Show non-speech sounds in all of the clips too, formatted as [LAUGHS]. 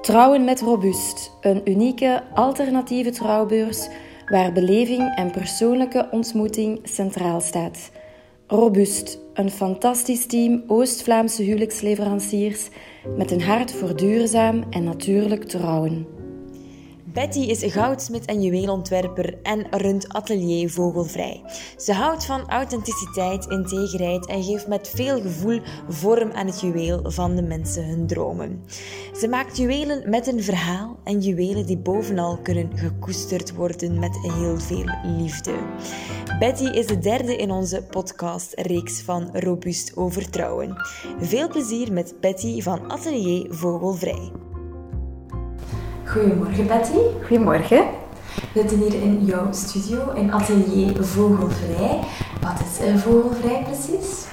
Trouwen met Robust, een unieke alternatieve trouwbeurs waar beleving en persoonlijke ontmoeting centraal staat. Robust, een fantastisch team Oost-Vlaamse huwelijksleveranciers met een hart voor duurzaam en natuurlijk trouwen. Betty is goudsmid en juweelontwerper en runt atelier Vogelvrij. Ze houdt van authenticiteit, integerheid en geeft met veel gevoel vorm aan het juweel van de mensen hun dromen. Ze maakt juwelen met een verhaal en juwelen die bovenal kunnen gekoesterd worden met heel veel liefde. Betty is de derde in onze podcastreeks van Robuust Overtrouwen. Veel plezier met Betty van Atelier Vogelvrij. Goedemorgen Betty. Goedemorgen. We zitten hier in jouw studio in atelier Vogelvrij. Wat is uh, Vogelvrij precies?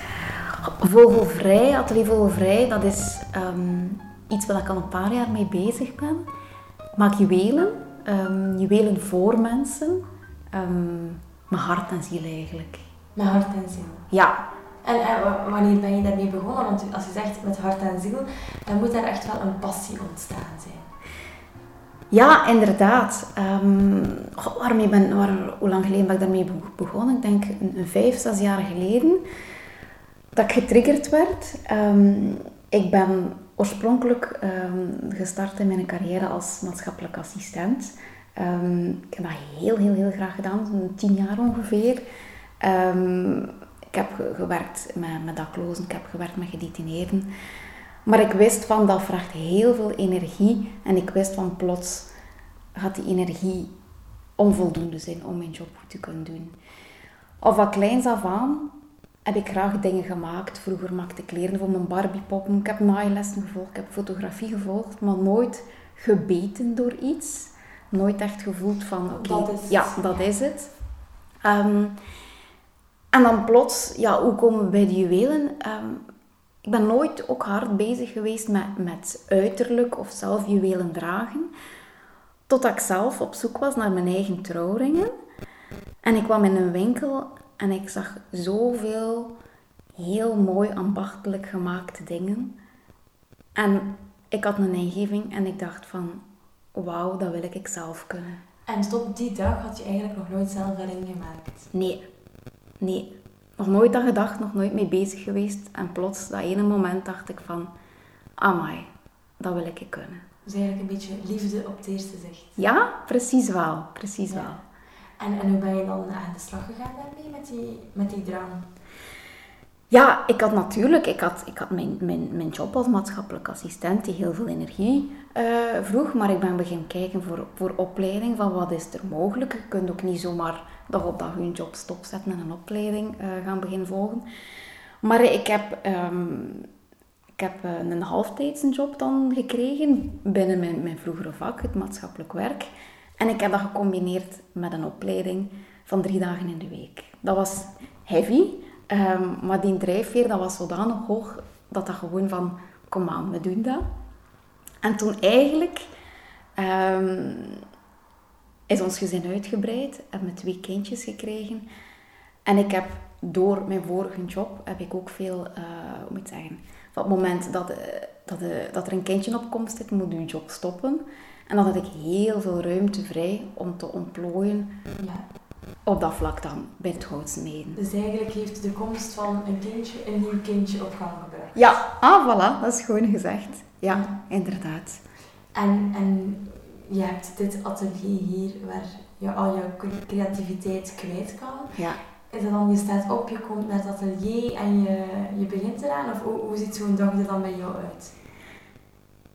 Vogelvrij, atelier Vogelvrij, dat is um, iets waar ik al een paar jaar mee bezig ben. Ik maak juwelen, um, juwelen voor mensen, um, met hart en ziel eigenlijk. Met hart en ziel? Ja. En, en wanneer ben je daarmee begonnen? Want als je zegt met hart en ziel, dan moet daar echt wel een passie ontstaan zijn. Ja, inderdaad. Um, ben, waar, hoe lang geleden ben ik daarmee begonnen? Ik denk een, een vijf, zes jaar geleden. Dat ik getriggerd werd. Um, ik ben oorspronkelijk um, gestart in mijn carrière als maatschappelijk assistent. ik heb dat heel, heel, heel graag gedaan. Zo'n tien jaar ongeveer. ik heb gewerkt met, met daklozen. Ik heb gewerkt met gedetineerden. Maar ik wist van dat vraagt heel veel energie en ik wist van plots gaat die energie onvoldoende zijn om mijn job goed te kunnen doen. Of van kleins af aan heb ik graag dingen gemaakt. Vroeger maakte ik kleren voor mijn Barbiepoppen. Ik heb naaillessen gevolgd, ik heb fotografie gevolgd, maar nooit gebeten door iets. Nooit echt gevoeld van, oké, ja, dat is het. Um, en dan plots, ja, hoe komen we bij de juwelen? Um, ik ben nooit ook hard bezig geweest met, met uiterlijk of zelf juwelen dragen. Totdat ik zelf op zoek was naar mijn eigen trouwringen. En ik kwam in een winkel en ik zag zoveel heel mooi ambachtelijk gemaakte dingen. En ik had een ingeving en ik dacht van, wauw, dat wil ik zelf kunnen. En tot die dag had je eigenlijk nog nooit zelf erin gemaakt? Nee, nee nog nooit aan gedacht, nog nooit mee bezig geweest. En plots, dat ene moment, dacht ik van, amai, dat wil ik kunnen. Dus eigenlijk een beetje liefde op het eerste zicht. Ja, precies wel. Precies wel. En, en hoe ben je dan aan de slag gegaan daarmee, met die, met die drang? Ja, ik had natuurlijk, ik had, ik had mijn, mijn, mijn job als maatschappelijk assistent die heel veel energie uh, vroeg, maar ik ben beginnen kijken voor, voor opleiding, van wat is er mogelijk. Je kunt ook niet zomaar dag op dag je job stopzetten en een opleiding uh, gaan beginnen volgen. Maar ik heb, um, ik heb uh, een halftijds job dan gekregen binnen mijn, mijn vroegere vak, het maatschappelijk werk. En ik heb dat gecombineerd met een opleiding van drie dagen in de week. Dat was heavy, um, maar die drijfveer dat was zodanig hoog dat dat gewoon van, kom aan, we doen dat. En toen eigenlijk um, is ons gezin uitgebreid, hebben we twee kindjes gekregen. En ik heb door mijn vorige job, heb ik ook veel, uh, hoe moet ik zeggen, op het moment dat, uh, dat, uh, dat er een kindje op komst zit, moet je job stoppen. En dan had ik heel veel ruimte vrij om te ontplooien ja. op dat vlak dan, bij het houtsmeden. Dus eigenlijk heeft de komst van een kindje een nieuw kindje op gang gebracht? Ja, ah voilà, dat is gewoon gezegd. Ja, ja. inderdaad. En, en je hebt dit atelier hier waar je al jouw creativiteit kwijt kan. Ja. Is dat dan, je staat op, je komt naar het atelier en je, je begint eraan? Of hoe, hoe ziet zo'n dag er dan bij jou uit?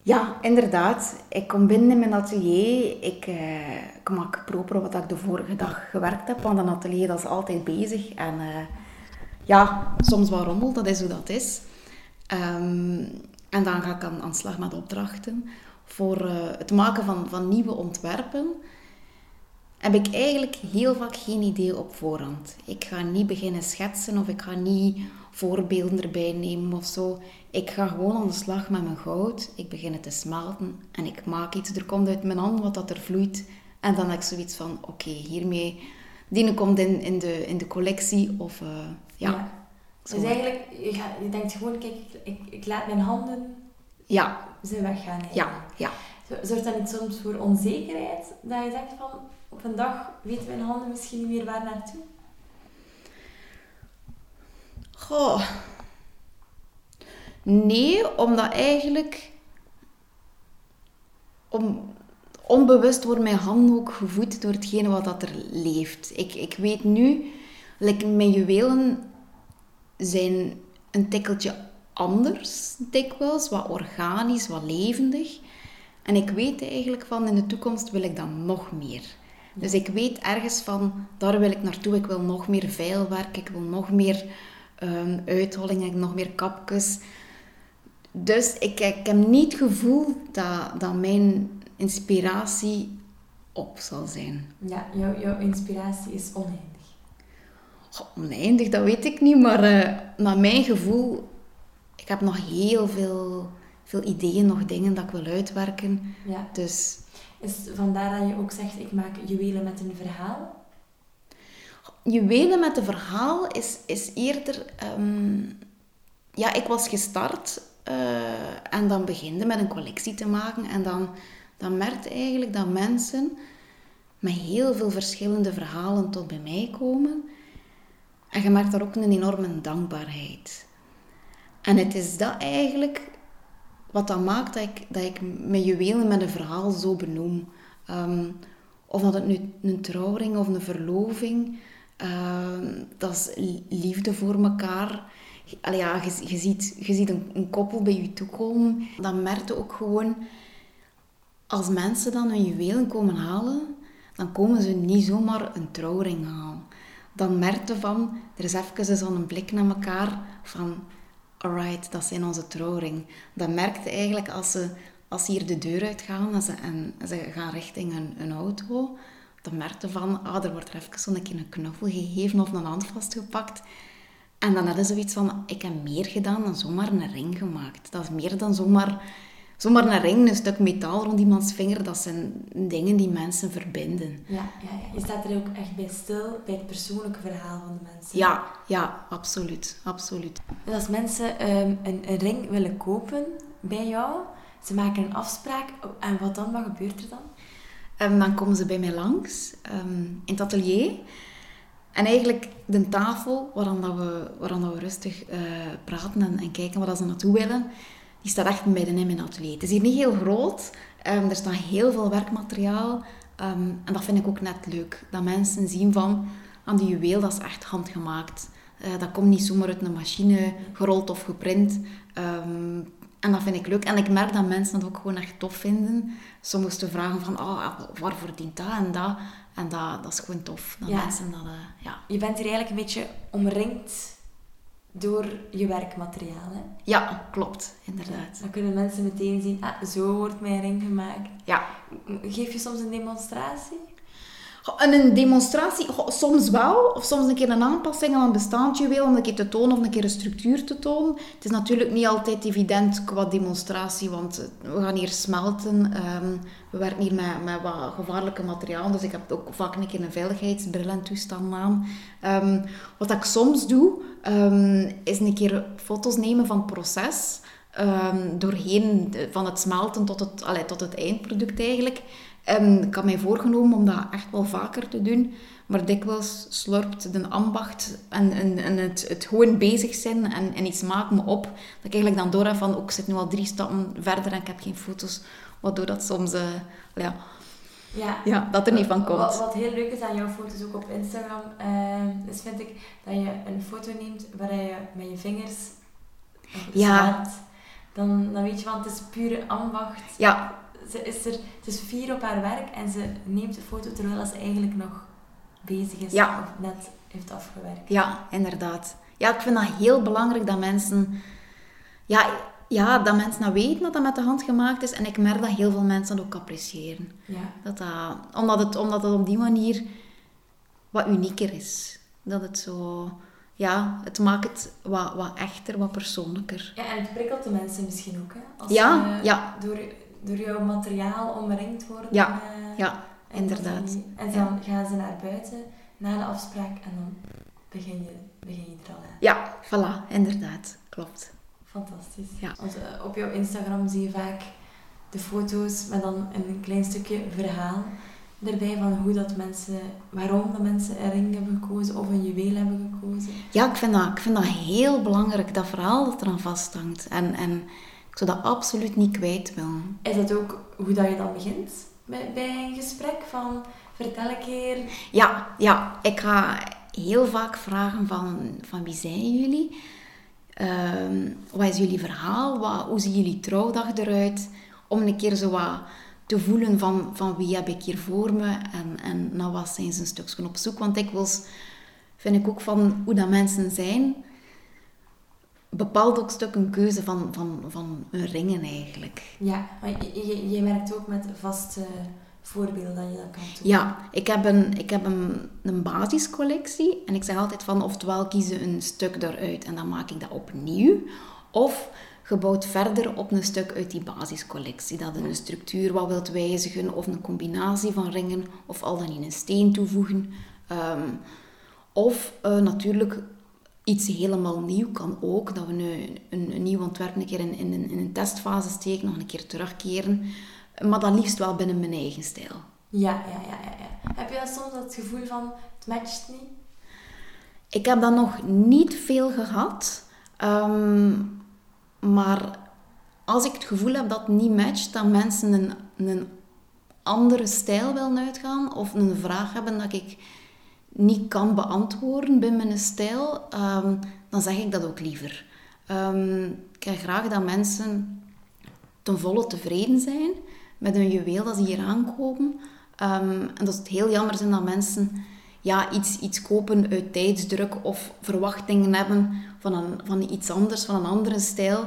Ja, inderdaad. Ik kom binnen in mijn atelier. Ik, eh, ik maak proper wat ik de vorige dag gewerkt heb. Want een atelier dat is altijd bezig. En eh, ja, soms wat rommel, dat is hoe dat is. Um, en dan ga ik aan, aan slag met opdrachten voor uh, het maken van, van nieuwe ontwerpen, heb ik eigenlijk heel vaak geen idee op voorhand. Ik ga niet beginnen schetsen of ik ga niet voorbeelden erbij nemen of zo. Ik ga gewoon aan de slag met mijn goud. Ik begin het te smelten en ik maak iets. Er komt uit mijn hand wat dat er vloeit. En dan heb ik zoiets van, oké, okay, hiermee... Die komt in, in, de, in de collectie of... Uh, ja. ja. Dus eigenlijk, je, je denkt gewoon, kijk, ik, ik laat mijn handen ja. ze weggaan. Ja, ja. Zorgt dat niet soms voor onzekerheid? Dat je denkt van, op een dag weten mijn handen misschien niet meer waar naartoe? Goh. Nee, omdat eigenlijk... Om, onbewust wordt mijn hand ook gevoed door hetgene wat dat er leeft. Ik, ik weet nu, like, mijn juwelen zijn een tikkeltje anders, dikwijls. Wat organisch, wat levendig. En ik weet eigenlijk van, in de toekomst wil ik dan nog meer. Dus ik weet ergens van, daar wil ik naartoe. Ik wil nog meer veilwerk, ik wil nog meer um, uithollingen, nog meer kapjes. Dus ik, ik heb niet het gevoel dat, dat mijn inspiratie op zal zijn. Ja, jouw, jouw inspiratie is oneindig. oneindig, dat weet ik niet, maar uh, naar mijn gevoel, ik heb nog heel veel, veel ideeën, nog dingen dat ik wil uitwerken. Ja. Dus... Is vandaar dat je ook zegt, ik maak juwelen met een verhaal? Juwelen met een verhaal is, is eerder... Um, ja, ik was gestart uh, en dan beginde met een collectie te maken en dan dan merkte eigenlijk dat mensen met heel veel verschillende verhalen tot bij mij komen. En je merkt daar ook een enorme dankbaarheid. En het is dat eigenlijk wat dat maakt dat ik, dat ik mijn juwelen met een verhaal zo benoem. Um, of dat het nu een trouwring of een verloving, um, dat is liefde voor elkaar. Allee, ja, je, ziet, je ziet een, een koppel bij je toekomen. Dan merkte ook gewoon als mensen dan hun juwelen komen halen, dan komen ze niet zomaar een trouwring halen. Dan merkte van, er is even zo'n blik naar elkaar van, alright, dat zijn onze trouwring. Dan merkte eigenlijk als ze, als ze hier de deur uitgaan en ze, en ze gaan richting een auto, dan merkte van, ah, er wordt er even keer een knuffel gegeven of een hand vastgepakt. En dan hadden ze zoiets van, ik heb meer gedaan dan zomaar een ring gemaakt. Dat is meer dan zomaar zomaar een ring, een stuk metaal rond iemands vinger, dat zijn dingen die mensen verbinden. Ja, ja, ja. Je staat er ook echt bij stil, bij het persoonlijke verhaal van de mensen. Ja, ja, absoluut. absoluut. Dus als mensen um, een, een, ring willen kopen bij jou, ze maken een afspraak, en wat dan? Wat gebeurt er dan? Um, dan komen ze bij mij langs, um, in het atelier. En eigenlijk de tafel waaraan, dat we, waaraan dat we rustig uh, praten en, en kijken waar ze naartoe willen, die staat echt midden in mijn atelier. Het is hier niet heel groot. Um, er staat heel veel werkmateriaal. Um, en dat vind ik ook net leuk. Dat mensen zien van, aan die juweel, dat is echt handgemaakt. Uh, dat komt niet zomaar uit een machine gerold of geprint. Um, en dat vind ik leuk. En ik merk dat mensen dat ook gewoon echt tof vinden. Soms te vragen van, oh, waarvoor dient dat en dat? En dat, dat is gewoon tof. Dat ja. mensen dat, uh, ja. Je bent hier eigenlijk een beetje omringd door je werkmateriaal. Hè? Ja, klopt, inderdaad. dan kunnen mensen meteen zien, ah, zo wordt mijn ring gemaakt. Ja. Geef je soms een demonstratie? En een demonstratie, soms wel, of soms een keer een aanpassing aan een bestaand juweel om een keer te tonen of een keer een structuur te tonen. Het is natuurlijk niet altijd evident qua demonstratie, want eh, we gaan hier smelten. Ehm, we werken hier met, met wat gevaarlijke materiaal, dus ik heb ook vaak een keer een veiligheidsbril en toestand aan. Um, wat ik soms doe, um, is een keer foto's nemen van het proces. doorheen van het smelten tot het, allee, tot het eindproduct eigenlijk. En ik had mij voorgenomen om dat echt wel vaker te doen. Maar dikwijls slurpt de ambacht en, en, en het, het gewoon bezig zijn en, en iets maken me op. Dat ik eigenlijk dan door heb van, ook ik zit nu al drie stappen verder en ik heb geen foto's. Waardoor dat soms, uh, ja, ja. ja, dat er niet van komt. Wat, wat, heel leuk is aan jouw foto's, ook op Instagram, uh, is vind ik dat je een foto neemt waar je met je vingers ja. Dan, dan weet je van, het is pure ambacht. Ja ze is er, is vier op haar werk en ze neemt de foto terwijl ze eigenlijk nog bezig is of net heeft afgewerkt. Ja, inderdaad. Ja, ik vind dat heel belangrijk dat mensen... Ja, ja, dat mensen dat weten dat dat met de hand gemaakt is. En ik merk dat heel veel mensen dat ook appreciëren. Ja. Dat dat, omdat, het, omdat het op die manier wat unieker is. Dat het zo... Ja, het maakt het wat, wat echter, wat persoonlijker. Ja, en het prikkelt de mensen misschien ook, hè? Als ja, ja. Door door jouw materiaal omringd worden. Ja, uh, ja inderdaad. En dan, gaan ze naar buiten na de afspraak en dan begin je, begin je er al aan. Ja, voilà, inderdaad. Klopt. Fantastisch. Ja. Want, uh, op jouw Instagram zie je vaak de foto's met dan een klein stukje verhaal erbij van hoe dat mensen, waarom dat mensen een ring hebben gekozen of een juweel hebben gekozen. Ja, ik vind dat, ik vind dat heel belangrijk, dat verhaal dat eraan vasthangt. En, en ik zou dat absoluut niet kwijt willen. Is dat ook hoe dat je dan begint bij, bij een gesprek? Van vertel een keer. Ja, ja, ik ga heel vaak vragen van, van wie zijn jullie? Ehm, wat is jullie verhaal? Wat, hoe ziet jullie trouwdag eruit? Om een keer zo wat te voelen van, van wie heb ik hier voor me en, en naar wat zijn ze een stukje op zoek. Want dikwijls vind ik ook van hoe dat mensen zijn, bepaalt ook stuk een keuze van, van, van ringen eigenlijk. Ja, maar je, je, werkt ook met vaste voorbeelden dat je dat kan doen. Ja, ik heb, een, ik heb een, een basiscollectie en ik zeg altijd van oftewel kiezen een stuk eruit en dan maak ik dat opnieuw. Of gebouwd verder op een stuk uit die basiscollectie. Dat een structuur wat wilt wijzigen of een combinatie van ringen of al dan in een steen toevoegen. Ehm, of uh, natuurlijk iets helemaal nieuw kan ook. Dat we een, een, een nieuw ontwerp een keer in, in, in, een testfase steken, nog een keer terugkeren. Maar dan liefst wel binnen mijn eigen stijl. Ja, ja, ja, ja, ja. Heb je dan soms het gevoel van het matcht niet? Ik heb dat nog niet veel gehad. Um, maar als ik het gevoel heb dat het niet matcht, dat mensen een, een andere stijl willen uitgaan of een vraag hebben dat ik niet kan beantwoorden binnen mijn stijl, um, dan zeg ik dat ook liever. Um, ik heb graag dat mensen ten volle tevreden zijn met een juweel dat ze hier aankopen. Um, en dat het heel jammer zijn dat mensen ja, iets, iets kopen uit tijdsdruk of verwachtingen hebben van, een, van iets anders, van een andere stijl,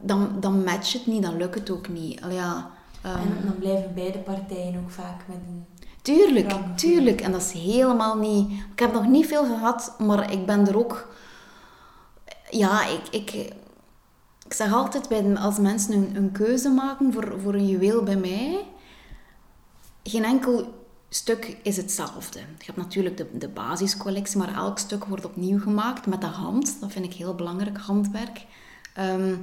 dan, dan matcht het niet, dan lukt het ook niet. Al ja, en dan blijven beide partijen ook vaak met een... Tuurlijk, tuurlijk. En dat is helemaal niet... Ik heb nog niet veel gehad, maar ik ben er ook... Ja, ik... ik ik zeg altijd, bij, als mensen een, een keuze maken voor, voor een juweel bij mij, geen enkel stuk is hetzelfde. Je hebt natuurlijk de, de basiscollectie, maar elk stuk wordt opnieuw gemaakt met de hand. Dat vind ik heel belangrijk, handwerk. Um,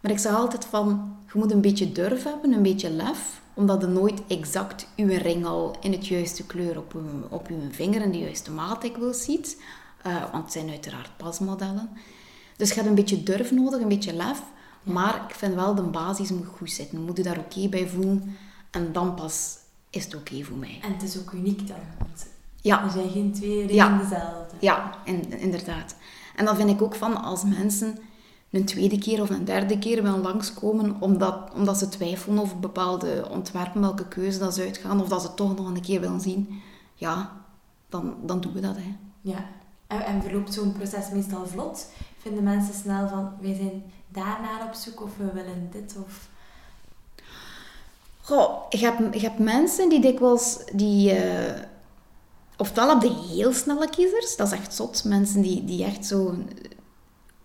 maar ik zeg altijd van, je moet een beetje durf hebben, een beetje lef, omdat je nooit exact je ring al in het juiste kleur op je, op je vinger in de juiste maat ik wil ziet. Uh, want het zijn uiteraard pasmodellen. Dus je hebt een beetje durf nodig, een beetje lef. Maar ik vind wel, de basis moet goed zitten. Moet je daar oké bij voelen. En dan pas is het oké voor mij. En het is ook uniek dan. Want ja. Er zijn geen twee ringen ja. dezelfde. Ja, in, inderdaad. En dan vind ik ook van, als mensen een tweede keer of een derde keer willen langskomen, omdat, omdat ze twijfelen over bepaalde ontwerpen, welke keuze dat ze uitgaan, of dat ze toch nog een keer willen zien, ja, dan, dan doen we dat. Hè. Ja, en, en verloopt zo'n proces meestal vlot? Vinden mensen snel van, wij zijn daarnaar op zoek, of we willen dit, of... Goh, je hebt, je hebt mensen die dikwijls, die... Uh, ofwel op de heel snelle kiezers, dat is echt zot. Mensen die, die echt zo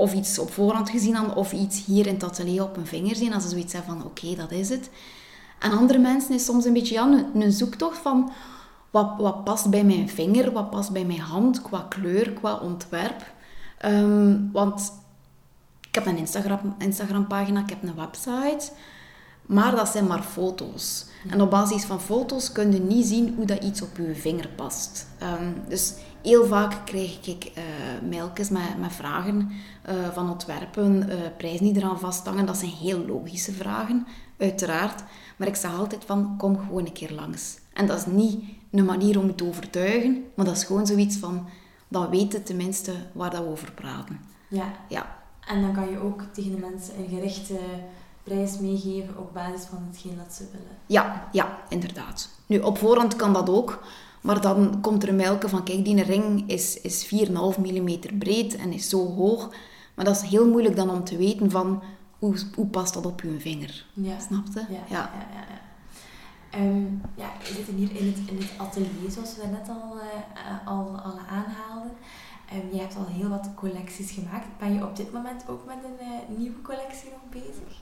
of iets op voorhand gezien hadden, of iets hier in het atelier op hun vinger zien, als ze zoiets hebben van oké, dat is het. En andere mensen is soms een beetje ja, een, zoektocht van wat, wat past bij mijn vinger, wat past bij mijn hand, qua kleur, qua ontwerp. Ehm, want ik heb een Instagram, Instagram pagina, ik heb een website, maar dat zijn maar foto's. En op basis van foto's kun je niet zien hoe dat iets op je vinger past. Um, dus heel vaak krijg ik uh, mailtjes met, met vragen uh, van ontwerpen, uh, prijzen die eraan vasthangen. Dat zijn heel logische vragen, uiteraard. Maar ik zeg altijd van, kom gewoon een keer langs. En dat is niet een manier om te overtuigen, maar dat is gewoon zoiets van, dan weten tenminste waar dat we over praten. Ja. ja. En dan kan je ook tegen de mensen een gerichte prijs meegeven op basis van hetgeen dat ze willen. Ja, ja, inderdaad. Nu, op voorhand kan dat ook. Maar dan komt er een melken van, kijk, die ring is, is 4,5 mm breed en is zo hoog. Maar dat is heel moeilijk dan om te weten van, hoe, hoe past dat op je vinger? Ja. Snap je? Ja, ja. ja, ja, um, ja, we zitten hier in het, in het atelier, zoals we net al, uh, al, al aanhaalden. Um, je hebt al heel wat collecties gemaakt. Ben je op dit moment ook met een uh, nieuwe collectie nog bezig?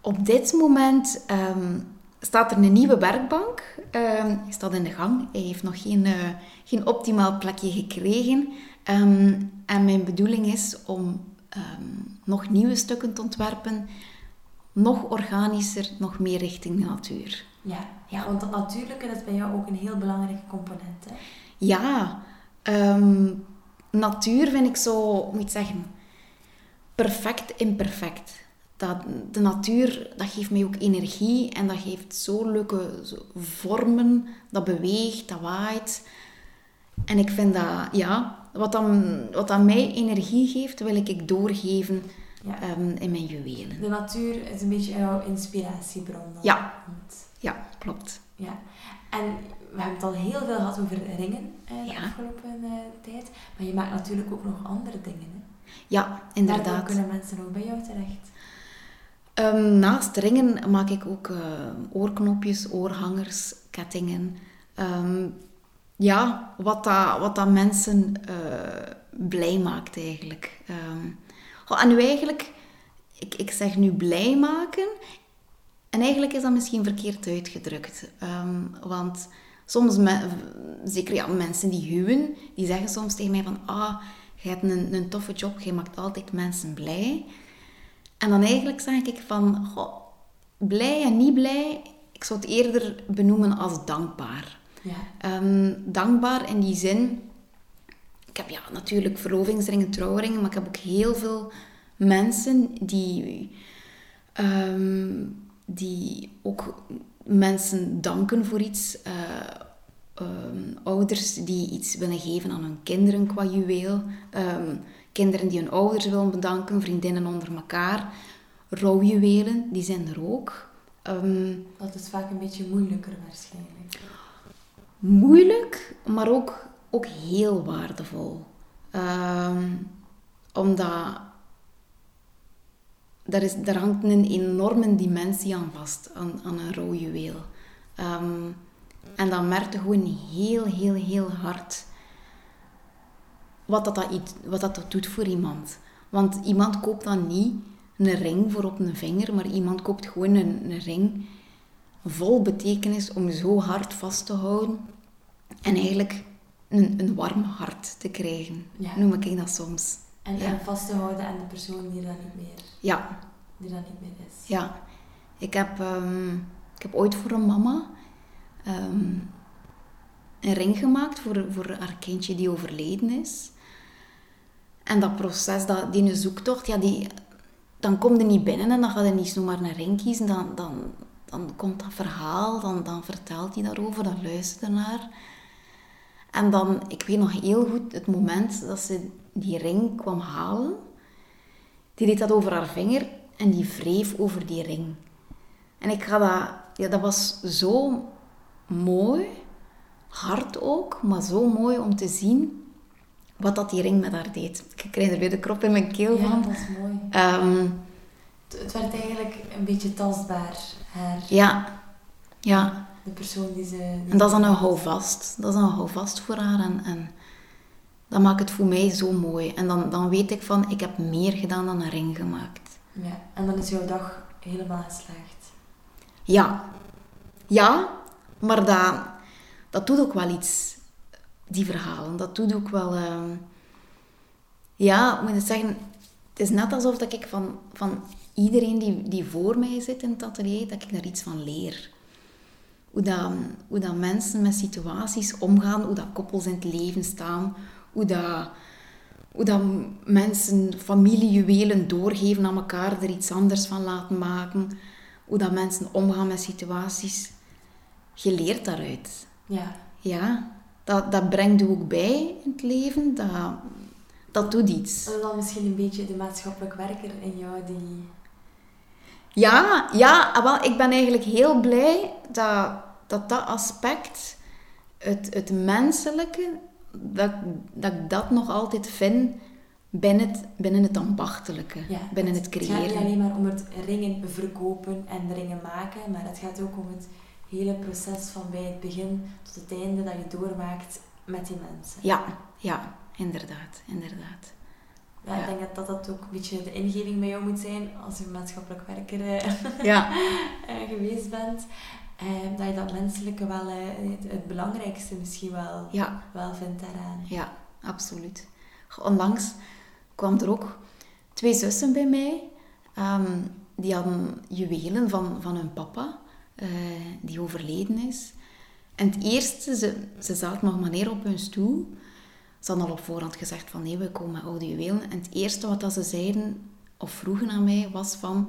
Op dit moment um, staat er een nieuwe werkbank. Uh, hij staat in de gang. Hij heeft nog geen, uh, geen optimaal plekje gekregen. Um, en mijn bedoeling is om um, nog nieuwe stukken te ontwerpen. nog organischer, nog meer richting de natuur. Ja, ja want dat natuurlijke dat is bij jou ook een heel belangrijke component. Hè? Ja, ehm, natuur vind ik zo, moet ik zeggen, perfect imperfect. Dat, de natuur, dat geeft mij ook energie en dat geeft zo leuke vormen. Dat beweegt, dat waait. En ik vind dat, ja, wat dan, wat dan mij energie geeft, wil ik doorgeven Ja. ehm, in mijn juwelen. De natuur is een beetje jouw inspiratiebron. dan. Ja. Ja, klopt. ja. En we hebben het al heel veel gehad over ringen eh, de Ja. afgelopen eh, tijd. Maar je maakt natuurlijk ook nog andere dingen. Hè? Ja, Daardoor inderdaad. kunnen mensen ook bij jou terecht. Ehm, naast ringen maak ik ook eh, oorknopjes, oorhangers, kettingen. Ehm, ja, wat dat, wat dat mensen eh, blij maakt eigenlijk. Ehm, en nu eigenlijk, ik, ik zeg nu blij maken. En eigenlijk is dat misschien verkeerd uitgedrukt. Want soms, zeker ja, mensen die huwen, die zeggen soms tegen mij van... Ah, je hebt een, een toffe job, je maakt altijd mensen blij. En dan eigenlijk zeg ik van, goh, blij en niet blij, ik zou het eerder benoemen als dankbaar. Ja. Ehm, dankbaar in die zin, ik heb ja, natuurlijk verlovingsringen, trouwringen, maar ik heb ook heel veel mensen die, ehm, die ook mensen danken voor iets. Eh, ehm, ouders die iets willen geven aan hun kinderen qua juweel. Kinderen die hun ouders willen bedanken, vriendinnen onder elkaar. Rouwjuwelen, die zijn er ook. Ehm, Dat is vaak een beetje moeilijker waarschijnlijk. moeilijk, maar ook, ook heel waardevol. Ehm, omdat daar, is, daar hangt een enorme dimensie aan vast, aan, aan een rouwjuweel. Ehm en dan merk je gewoon heel, heel, heel hard wat dat, dat, iets- wat dat, dat doet voor iemand. Want iemand koopt dan niet een ring voor op een vinger, maar iemand koopt gewoon een, een ring vol betekenis om zo hard vast te houden en eigenlijk een, een warm hart te krijgen. Ja. Noem ik dat soms. En, Ja. en vast te houden aan de persoon die dat niet meer, Ja, die dat niet meer is. ja. Ik heb, ehm, ik heb ooit voor een mama ehm, een ring gemaakt voor, voor haar kindje die overleden is. En dat proces, dat, die zoektocht, ja, die, dan kom je niet binnen en dan ga je niet zomaar een ring kiezen. Dan, dan, dan komt dat verhaal, dan, dan vertelt hij daarover, dan luistert naar. En dan, ik weet nog heel goed het moment dat ze die ring kwam halen. Die deed dat over haar vinger en die wreef over die ring. En ik ga ja, dat was zo mooi, hard ook, maar zo mooi om te zien wat dat die ring met haar deed. Ik krijg er weer de krop in mijn keel Ja, van. dat is mooi. Ehm, Het, het werd eigenlijk een beetje tastbaar, haar, ja, ja. de persoon die ze... die En dat is dan een houvast. Dat is een houvast voor haar. En, en dat maakt het voor mij zo mooi. En dan, dan weet ik van, ik heb meer gedaan dan een ring gemaakt. Ja, en dan is jouw dag helemaal geslaagd. Ja. Ja, maar dat, dat doet ook wel iets. Die verhalen. Dat doet ook wel... ehm, ja, ik moet het zeggen... Het is net alsof dat ik van, van iedereen die, die voor mij zit in het atelier, dat ik daar iets van leer. Hoe dat, hoe dat mensen met situaties omgaan, hoe dat koppels in het leven staan, hoe dat, hoe dat mensen familiejuwelen doorgeven aan elkaar, er iets anders van laten maken, hoe dat mensen omgaan met situaties. Je leert daaruit. Ja, Ja, dat, dat brengt je ook bij in het leven, dat, dat doet iets. is dan misschien een beetje de maatschappelijk werker in jou die... Ja, ja, ah, wel, ik ben eigenlijk heel blij dat dat, dat aspect, het, het menselijke, dat, dat ik dat nog altijd vind binnen het, binnen het ambachtelijke, Ja, binnen het Het gaat niet creëren. alleen maar om het ringen verkopen en ringen maken, maar het gaat ook om het hele proces van bij het begin tot het einde dat je doormaakt met die mensen. Ja, ja, inderdaad, inderdaad. Ja, ik denk dat, dat dat ook een beetje de ingeving bij jou moet zijn als je maatschappelijk werker eh, [LAUGHS] Ja, eh, geweest bent. Eh, dat je dat menselijke wel eh, het, het belangrijkste misschien wel, ja, wel vindt daaraan. ja, absoluut. Onlangs kwam er ook twee zussen bij mij. Ehm, die hadden juwelen van, van hun papa, eh, die overleden is. En het eerste, ze, ze zaten nog maar neer op hun stoel. Ze hadden al op voorhand gezegd van nee, we komen met oude juwelen. En het eerste wat dat ze zeiden, of vroegen aan mij, was van...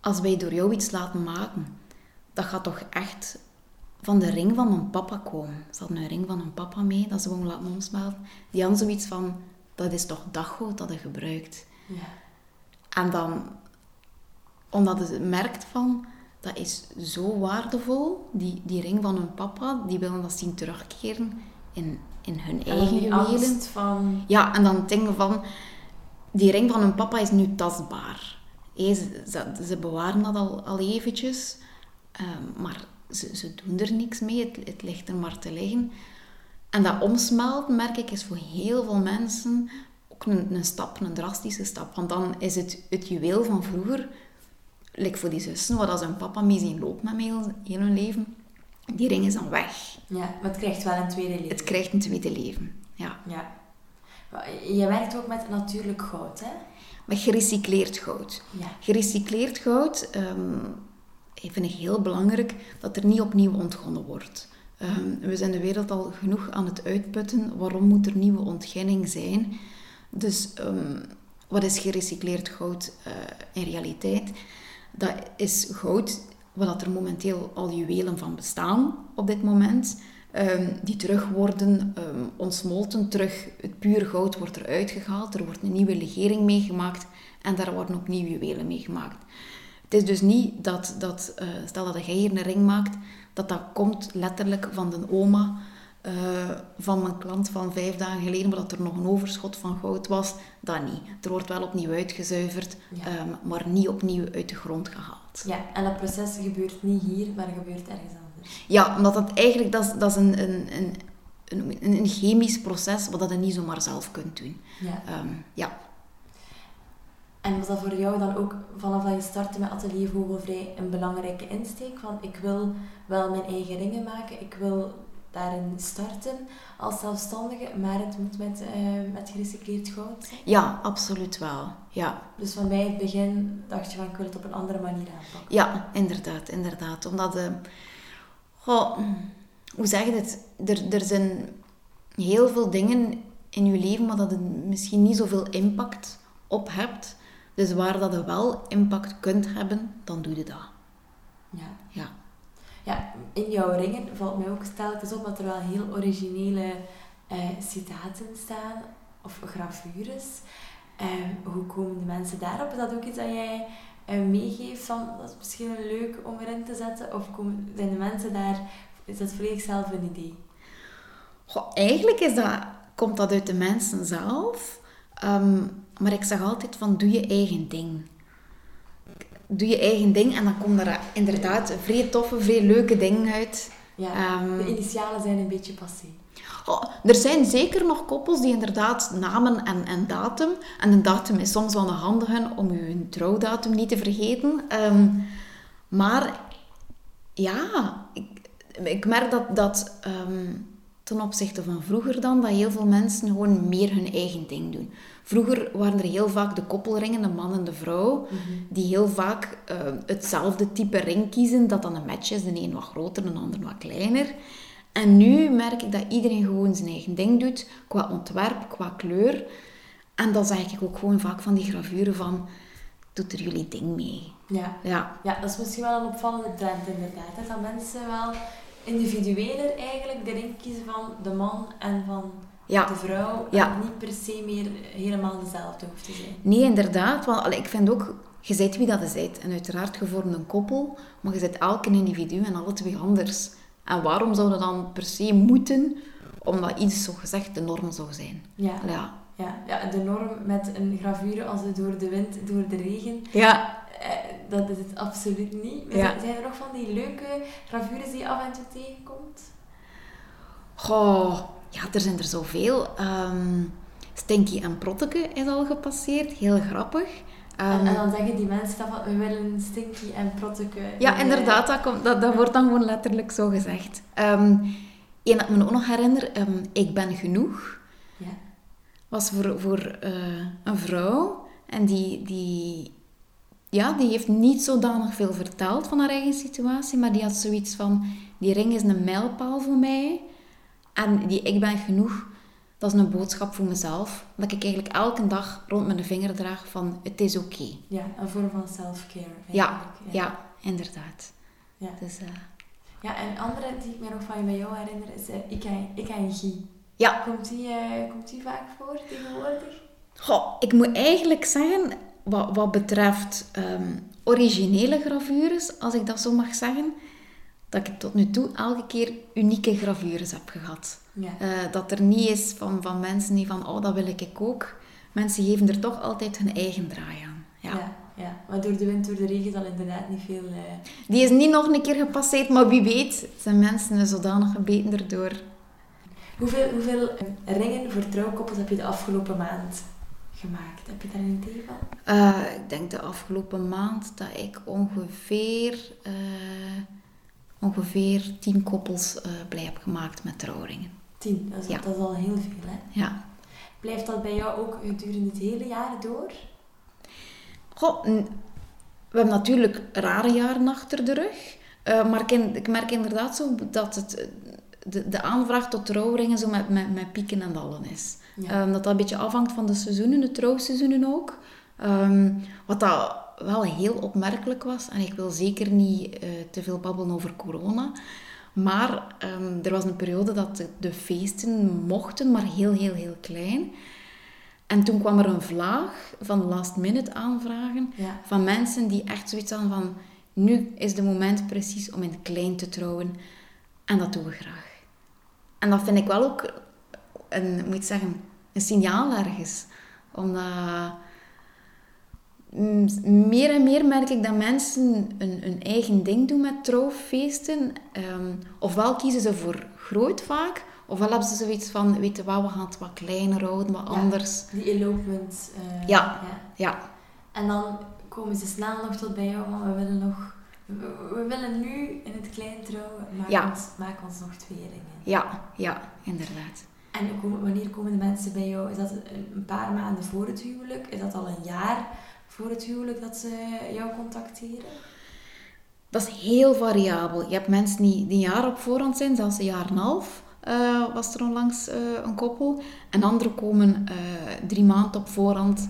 Als wij door jou iets laten maken, dat gaat toch echt van de ring van mijn papa komen. Ze hadden een ring van hun papa mee, dat ze gewoon laten omsmelten. Die hadden zoiets van, dat is toch daggoed dat hij gebruikt. Ja. En dan, omdat je merkt van, dat is zo waardevol, die, die ring van hun papa, die willen dat zien terugkeren in, in hun En eigen juwelen. angst van... Ja, en dan denken van, die ring van hun papa is nu tastbaar. Hé, ze, ze, ze bewaren dat al, al eventjes, ehm, maar ze, ze doen er niks mee, het, het ligt er maar te liggen. En dat omsmelten, merk ik, is voor heel veel mensen ook een, een stap, een drastische stap. Want dan is het, het juweel van vroeger, like voor die zussen, dat ze hun papa mee zien lopen met heel, heel hun leven, die ring is dan weg. Ja, maar het krijgt wel een tweede leven. Het krijgt een tweede leven. Ja. Ja. Je werkt ook met natuurlijk goud, hè? Met gerecycleerd goud. Ja. Gerecycleerd goud ehm, vind ik heel belangrijk dat er niet opnieuw ontgonnen wordt. Ehm, we zijn de wereld al genoeg aan het uitputten. Waarom moet er nieuwe ontginning zijn? Dus ehm, wat is gerecycleerd goud eh, in realiteit? Dat is goud dat er momenteel al juwelen van bestaan op dit moment. ehm, die terug worden ehm, ontsmolten, terug, het puur goud wordt eruit gehaald. Er wordt een nieuwe legering meegemaakt en daar worden ook nieuwe juwelen meegemaakt. Het is dus niet dat, dat eh, stel dat jij hier een ring maakt, dat dat komt letterlijk van de oma eh, van mijn klant van vijf dagen geleden, maar dat er nog een overschot van goud was. Dat niet. Er wordt wel opnieuw uitgezuiverd, Ja. ehm, maar niet opnieuw uit de grond gehaald. Ja, en dat proces gebeurt niet hier, maar gebeurt ergens anders. Ja, omdat dat eigenlijk dat is, dat is een, een, een, een, een chemisch proces wat dat je niet zomaar zelf kunt doen. Ja. Ehm, ja. En was dat voor jou dan ook vanaf dat je startte met Atelier Vogelvrij een belangrijke insteek? Van ik wil wel mijn eigen ringen maken, ik wil daarin starten als zelfstandige, maar het moet met, eh, met gerecycleerd goud ja, absoluut wel. Ja. Dus van bij het begin dacht je van ik wil het op een andere manier aanpakken. Ja, inderdaad, inderdaad. Omdat, eh, goh, hoe zeg je het? Er, er zijn heel veel dingen in je leven waar dat je misschien niet zoveel impact op hebt. Dus waar dat je wel impact kunt hebben, dan doe je dat. Ja. Ja. Ja, in jouw ringen valt mij ook telkens op dat er wel heel originele eh, citaten staan, of gravures. Ehm, hoe komen de mensen daarop? Is dat ook iets dat jij eh, meegeeft van, dat is misschien leuk om erin te zetten? Of komen, zijn de mensen daar, is dat volledig zelf een idee? Goh, eigenlijk is dat, komt dat uit de mensen zelf. Ehm, maar ik zeg altijd van, doe je eigen ding. Doe je eigen ding en dan komen er inderdaad vrij toffe, vrij leuke dingen uit. Ja, Ehm, de initialen zijn een beetje passé. Oh, er zijn zeker nog koppels die inderdaad namen en, en datum. En een datum is soms wel een handige om je trouwdatum niet te vergeten. Ehm, maar ja, ik, ik merk dat, dat ehm, ten opzichte van vroeger dan, dat heel veel mensen gewoon meer hun eigen ding doen. Vroeger waren er heel vaak de koppelringen, de man en de vrouw, die heel vaak eh, hetzelfde type ring kiezen, dat dan een match is, de een wat groter, de ander wat kleiner. En nu merk ik dat iedereen gewoon zijn eigen ding doet, qua ontwerp, qua kleur. En dan zeg ik ook gewoon vaak van die gravuren van, doet er jullie ding mee. Ja. Ja, ja, dat is misschien wel een opvallende trend inderdaad. Hè? Dat mensen wel individueler eigenlijk de ring kiezen van de man en van Ja. de vrouw. Ja. Niet per se meer helemaal dezelfde hoeft te zijn. nee inderdaad, want ik vind ook, je bent wie dat je bent. En uiteraard, je vormt een koppel, maar je bent elk een individu en alle twee anders. En waarom zou dat dan per se moeten, omdat iets zo gezegd de norm zou zijn? Ja. Ja. Ja, ja, de norm met een gravure als het door de wind, door de regen, Ja, eh, dat is het absoluut niet. Maar Ja. zijn- Zijn er nog van die leuke gravures die je af en toe tegenkomt? Goh, ja, er zijn er zoveel. Ehm Stinky en Protteke is al gepasseerd, heel grappig. En, Ehm, en dan zeggen die mensen dan van, we willen Stinky en Protteke. Ja, in, inderdaad, dat, komt, dat, dat wordt dan gewoon letterlijk zo gezegd. Ehm Eén dat ik me ook nog herinner, Ik ben genoeg, Ja. was voor, voor eh, een vrouw. En die, die, ja, die heeft niet zodanig veel verteld van haar eigen situatie, maar die had zoiets van, die ring is een mijlpaal voor mij. En die ik ben genoeg, dat is een boodschap voor mezelf. Dat ik eigenlijk elke dag rond mijn vinger draag van, het is oké. Ja, een vorm van self-care. Ja, ja, inderdaad. Ja. Dus, eh, ja, en andere die ik me nog van je bij jou herinner is uh, ik, en, ik en Guy. ja, Komt die, eh, komt die vaak voor tegenwoordig? Goh, ik moet eigenlijk zeggen, wat, wat betreft ehm, originele gravures, als ik dat zo mag zeggen, dat ik tot nu toe elke keer unieke gravures heb gehad. Ja. Eh, dat er niet is van, van mensen die van, oh, dat wil ik ook. Mensen geven er toch altijd hun eigen draai aan. Ja. ja. ja. Maar door de wind, door de regen zal inderdaad niet veel... eh, Die is niet nog een keer gepasseerd, maar wie weet zijn mensen zodanig gebeten erdoor. Hoeveel, hoeveel eh, ringen voor trouwkoppels heb je de afgelopen maand gemaakt? Heb je daar een idee van? Ik denk de afgelopen maand dat ik ongeveer, ongeveer tien koppels eh, blij heb gemaakt met trouwringen. Tien, dat is, Ja. dat is al heel veel. Hè? Ja. Blijft dat bij jou ook gedurende het hele jaar door? Goh, we hebben natuurlijk rare jaren achter de rug. Eh, maar ik, ik merk inderdaad zo dat het, eh, de, de aanvraag tot trouwringen zo met, met, met pieken en dalen is. Ja. Ehm, dat dat een beetje afhangt van de seizoenen, de trouwseizoenen ook. Ehm, wat dat wel heel opmerkelijk was, en ik wil zeker niet eh, te veel babbelen over corona, maar ehm, er was een periode dat de, de feesten mochten, maar heel, heel, heel klein. En toen kwam er een vlaag van last minute aanvragen Ja. van mensen die echt zoiets hadden van nu is de moment precies om in het klein te trouwen. En dat doen we graag. En dat vind ik wel ook een, moet ik zeggen, een signaal ergens. Omdat meer en meer merk ik dat mensen een, een eigen ding doen met trouwfeesten. Ehm, ofwel kiezen ze voor groot vaak, ofwel hebben ze zoiets van, weet je wat, we gaan het wat kleiner houden, wat Ja. anders. Die elopement. eh, Ja. ja. Ja, En dan komen ze snel nog tot bij jou, want we willen nog... We, we willen nu in het klein trouwen, maak, Ja. ons, maak ons nog twee ringen. ja, ja, inderdaad. En wanneer komen de mensen bij jou? Is dat een paar maanden voor het huwelijk? Is dat al een jaar voor het huwelijk dat ze jou contacteren? Dat is heel variabel. Je hebt mensen die, die een jaar op voorhand zijn, zelfs een jaar en een half. eh, was er onlangs eh, een koppel. En anderen komen eh, drie maanden op voorhand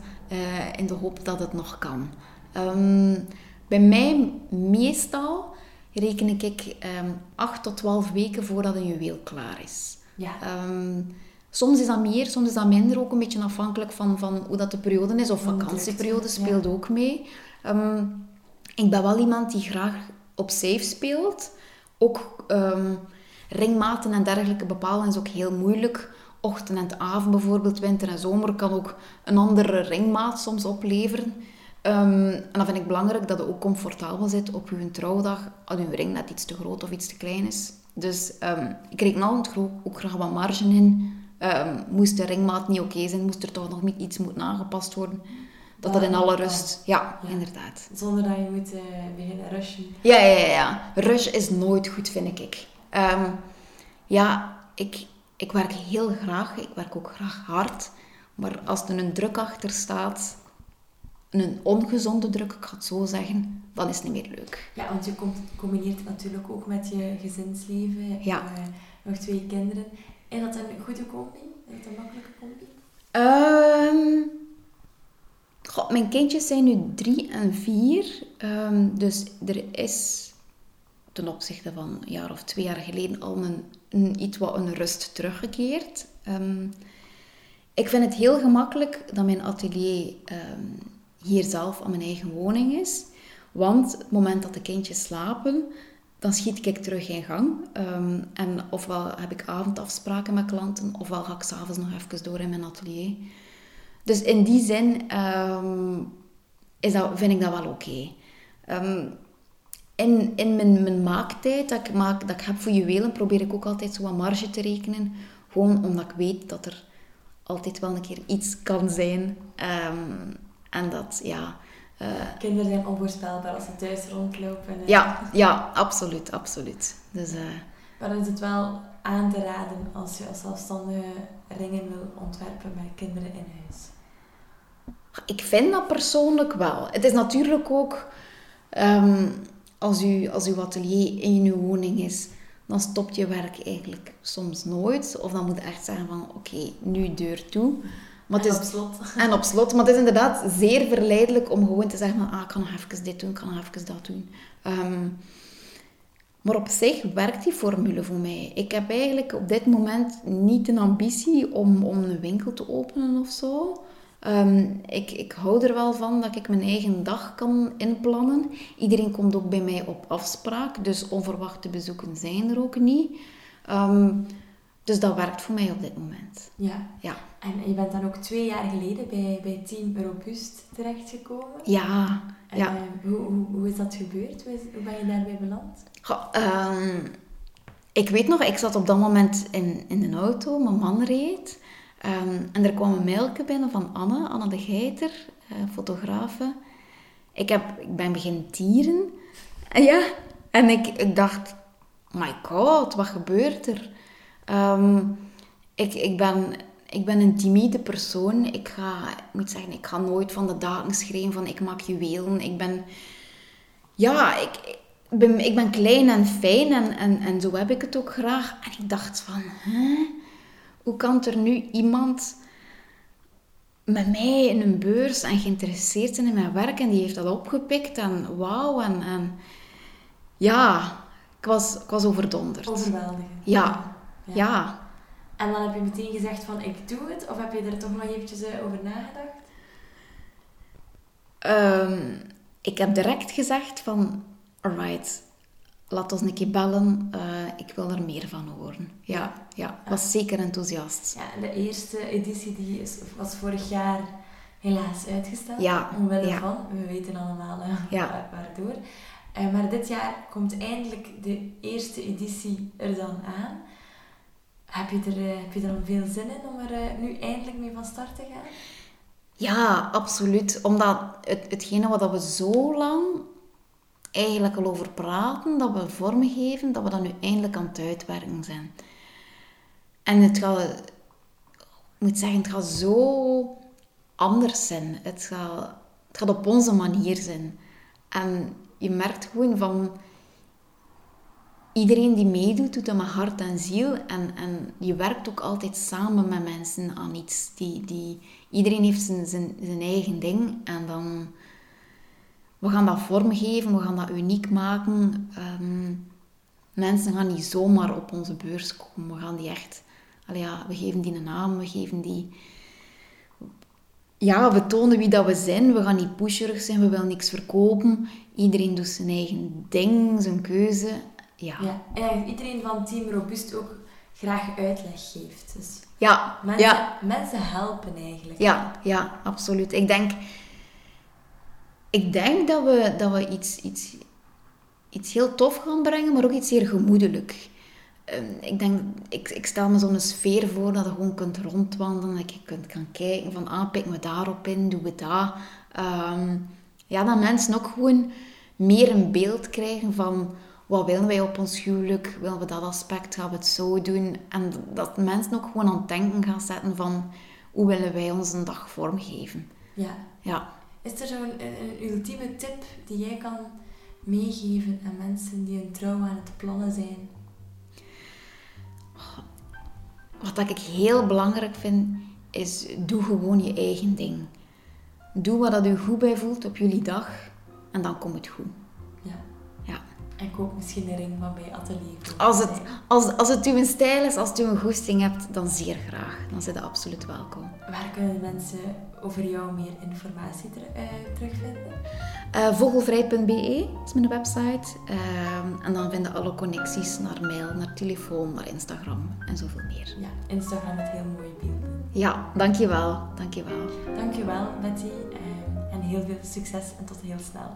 in de hoop dat het nog kan. Ehm, bij mij meestal reken ik um, 8 tot 12 weken voordat een juweel klaar is. Ja. Ehm, soms is dat meer, soms is dat minder. Ook een beetje afhankelijk van, van hoe dat de periode is. Of vakantieperiode speelt ook mee. Ehm, ik ben wel iemand die graag op safe speelt. Ook ehm, ringmaten en dergelijke bepalen is ook heel moeilijk. Ochtend en avond bijvoorbeeld, winter en zomer, kan ook een andere ringmaat soms opleveren. Ehm, en dan vind ik belangrijk dat het ook comfortabel zit op uw trouwdag, als uw ring net iets te groot of iets te klein is. Dus ik reken altijd ook graag wat marge in. Ehm, moest de ringmaat niet oké zijn, moest er toch nog niet iets moeten aangepast worden. Dat dat in alle rust... Ja, Ja. inderdaad. Zonder dat je moet eh, beginnen rushen. Ja, ja, ja, ja. Rush is nooit goed, vind ik. Ehm, ja, ik, ik werk heel graag. Ik werk ook graag hard. Maar als er een druk achter staat, een ongezonde druk, ik ga het zo zeggen, dan is het niet meer leuk. Ja, want je com- combineert het natuurlijk ook met je gezinsleven. Ja. eh, nog twee kinderen. Is dat een goede combi? Is dat een makkelijke combi? Ehm, goh, mijn kindjes zijn nu drie en vier. Ehm, dus er is ten opzichte van een jaar of twee jaar geleden al een, iets wat een rust teruggekeerd. Ehm, ik vind het heel gemakkelijk dat mijn atelier hier zelf aan mijn eigen woning is. Want het moment dat de kindjes slapen, dan schiet ik terug in gang. Ehm, en ofwel heb ik avondafspraken met klanten, ofwel ga ik s'avonds nog even door in mijn atelier. Dus in die zin ehm, is dat, vind ik dat wel oké. Ehm, in in mijn, maaktijd dat ik, maak, dat ik heb voor juwelen, probeer ik ook altijd zo wat marge te rekenen. Gewoon omdat ik weet dat er altijd wel een keer iets kan zijn. En dat, ja... eh, Kinderen zijn onvoorspelbaar als ze thuis rondlopen. ja, ja, absoluut, absoluut. Dus, eh, Maar is het wel aan te raden als je als zelfstandige ringen wil ontwerpen met kinderen in huis. Ik vind dat persoonlijk wel. Het is natuurlijk ook, ehm, als, u, als uw atelier in uw woning is, dan stopt je werk eigenlijk soms nooit. Of dan moet je echt zeggen van, oké, nu deur toe. Maar is, op slot. [LAUGHS] En op slot. Maar het is inderdaad zeer verleidelijk om gewoon te zeggen van, ah, ik kan nog even dit doen, ik kan nog even dat doen. Ehm, maar op zich werkt die formule voor mij. Ik heb eigenlijk op dit moment niet een ambitie om, om een winkel te openen of zo. Ehm, ik, ik hou er wel van dat ik mijn eigen dag kan inplannen. Iedereen komt ook bij mij op afspraak, dus onverwachte bezoeken zijn er ook niet. Ehm, dus dat werkt voor mij op dit moment. Ja. ja. En je bent dan ook twee jaar geleden bij, bij Team Robust terechtgekomen. Ja. ja. Uh, hoe, hoe, hoe, is dat gebeurd? Hoe, is, hoe ben je daarbij beland? Goh, um, ik weet nog, ik zat op dat moment in, in een auto, mijn man reed. Um, en er kwam een mailje binnen van Anne, Anne de Geiter, uh, fotografe. Ik, heb, ik ben begin tieren. En ja, en ik, ik dacht, my god, wat gebeurt er? Um, ik, ik, ben, ik ben een timide persoon. Ik ga, ik moet zeggen, ik ga nooit van de daken schreeuwen van ik maak juwelen. Ik ben, ja, ik, ik ben, ik ben klein en fijn en, en, en zo heb ik het ook graag. En ik dacht van, hè? Hoe kan er nu iemand met mij in een beurs en geïnteresseerd zijn in mijn werk en die heeft dat opgepikt en wauw en, en ja, ik was, ik was overdonderd. Overweldigend. Ja. Ja. En dan heb je meteen gezegd van ik doe het of heb je er toch nog eventjes eh, over nagedacht? Um, ik heb direct gezegd van alright, laat ons een keer bellen. Uh, ik wil er meer van horen. Ja, ja, was zeker enthousiast. Ja, de eerste editie die is, was vorig jaar helaas uitgesteld. Ja. Omwille ja. van, we weten allemaal uh, ja. waardoor. Uh, maar dit jaar komt eindelijk de eerste editie er dan aan. Heb je er, heb je er veel zin in om er nu eindelijk mee van start te gaan? Ja, absoluut. Omdat het, hetgene wat we zo lang eigenlijk al over praten, dat we vormgeven, dat we dat nu eindelijk aan het uitwerken zijn. En het gaat, moet zeggen, het gaat zo anders zijn. Het gaat, het gaat op onze manier zijn. En je merkt gewoon van iedereen die meedoet, doet dat met hart en ziel. En, en je werkt ook altijd samen met mensen aan iets. Die, die, iedereen heeft zijn, zijn, zijn eigen ding. En dan we gaan dat vormgeven, we gaan dat uniek maken. Um, mensen gaan niet zomaar op onze beurs komen. We gaan die echt... Ja, we geven die een naam, we geven die... Ja, we tonen wie dat we zijn. We gaan niet pusherig zijn, we willen niks verkopen. Iedereen doet zijn eigen ding, zijn keuze. Ja. ja en iedereen van Team Robust ook graag uitleg geeft. Dus ja, mensen, ja. mensen helpen eigenlijk. Ja, ja, absoluut. Ik denk ik denk dat we, dat we iets, iets, iets heel tof gaan brengen, maar ook iets zeer gemoedelijk. Um, ik denk, ik, ik stel me zo'n sfeer voor dat je gewoon kunt rondwandelen, dat je kunt gaan kijken van, ah, pikken we daarop in, doen we dat. Um, ja, dat mensen ook gewoon meer een beeld krijgen van, wat willen wij op ons huwelijk? Willen we dat aspect? Gaan we het zo doen? En dat mensen ook gewoon aan het denken gaan zetten van, hoe willen wij onze dag vormgeven? Ja. Ja. Is er zo'n een, een, ultieme tip die jij kan meegeven aan mensen die een trouw aan het plannen zijn? Wat ik heel belangrijk vind, is doe gewoon je eigen ding. Doe wat dat u goed bij voelt op jullie dag en dan komt het goed. En koop misschien een ring van bij Atelier. Als het, als, als het uw stijl is, als het u een goesting hebt, dan zeer graag. Dan zit je absoluut welkom. Waar kunnen mensen over jou meer informatie ter, uh, terugvinden? Uh, vogelvrij.be is mijn website. Uh, en dan vinden alle connecties naar mail, naar telefoon, naar Instagram en zoveel meer. Ja, Instagram met heel mooie beelden. Ja, dankjewel. Dankjewel. Dankjewel Betty. en heel veel succes en tot heel snel.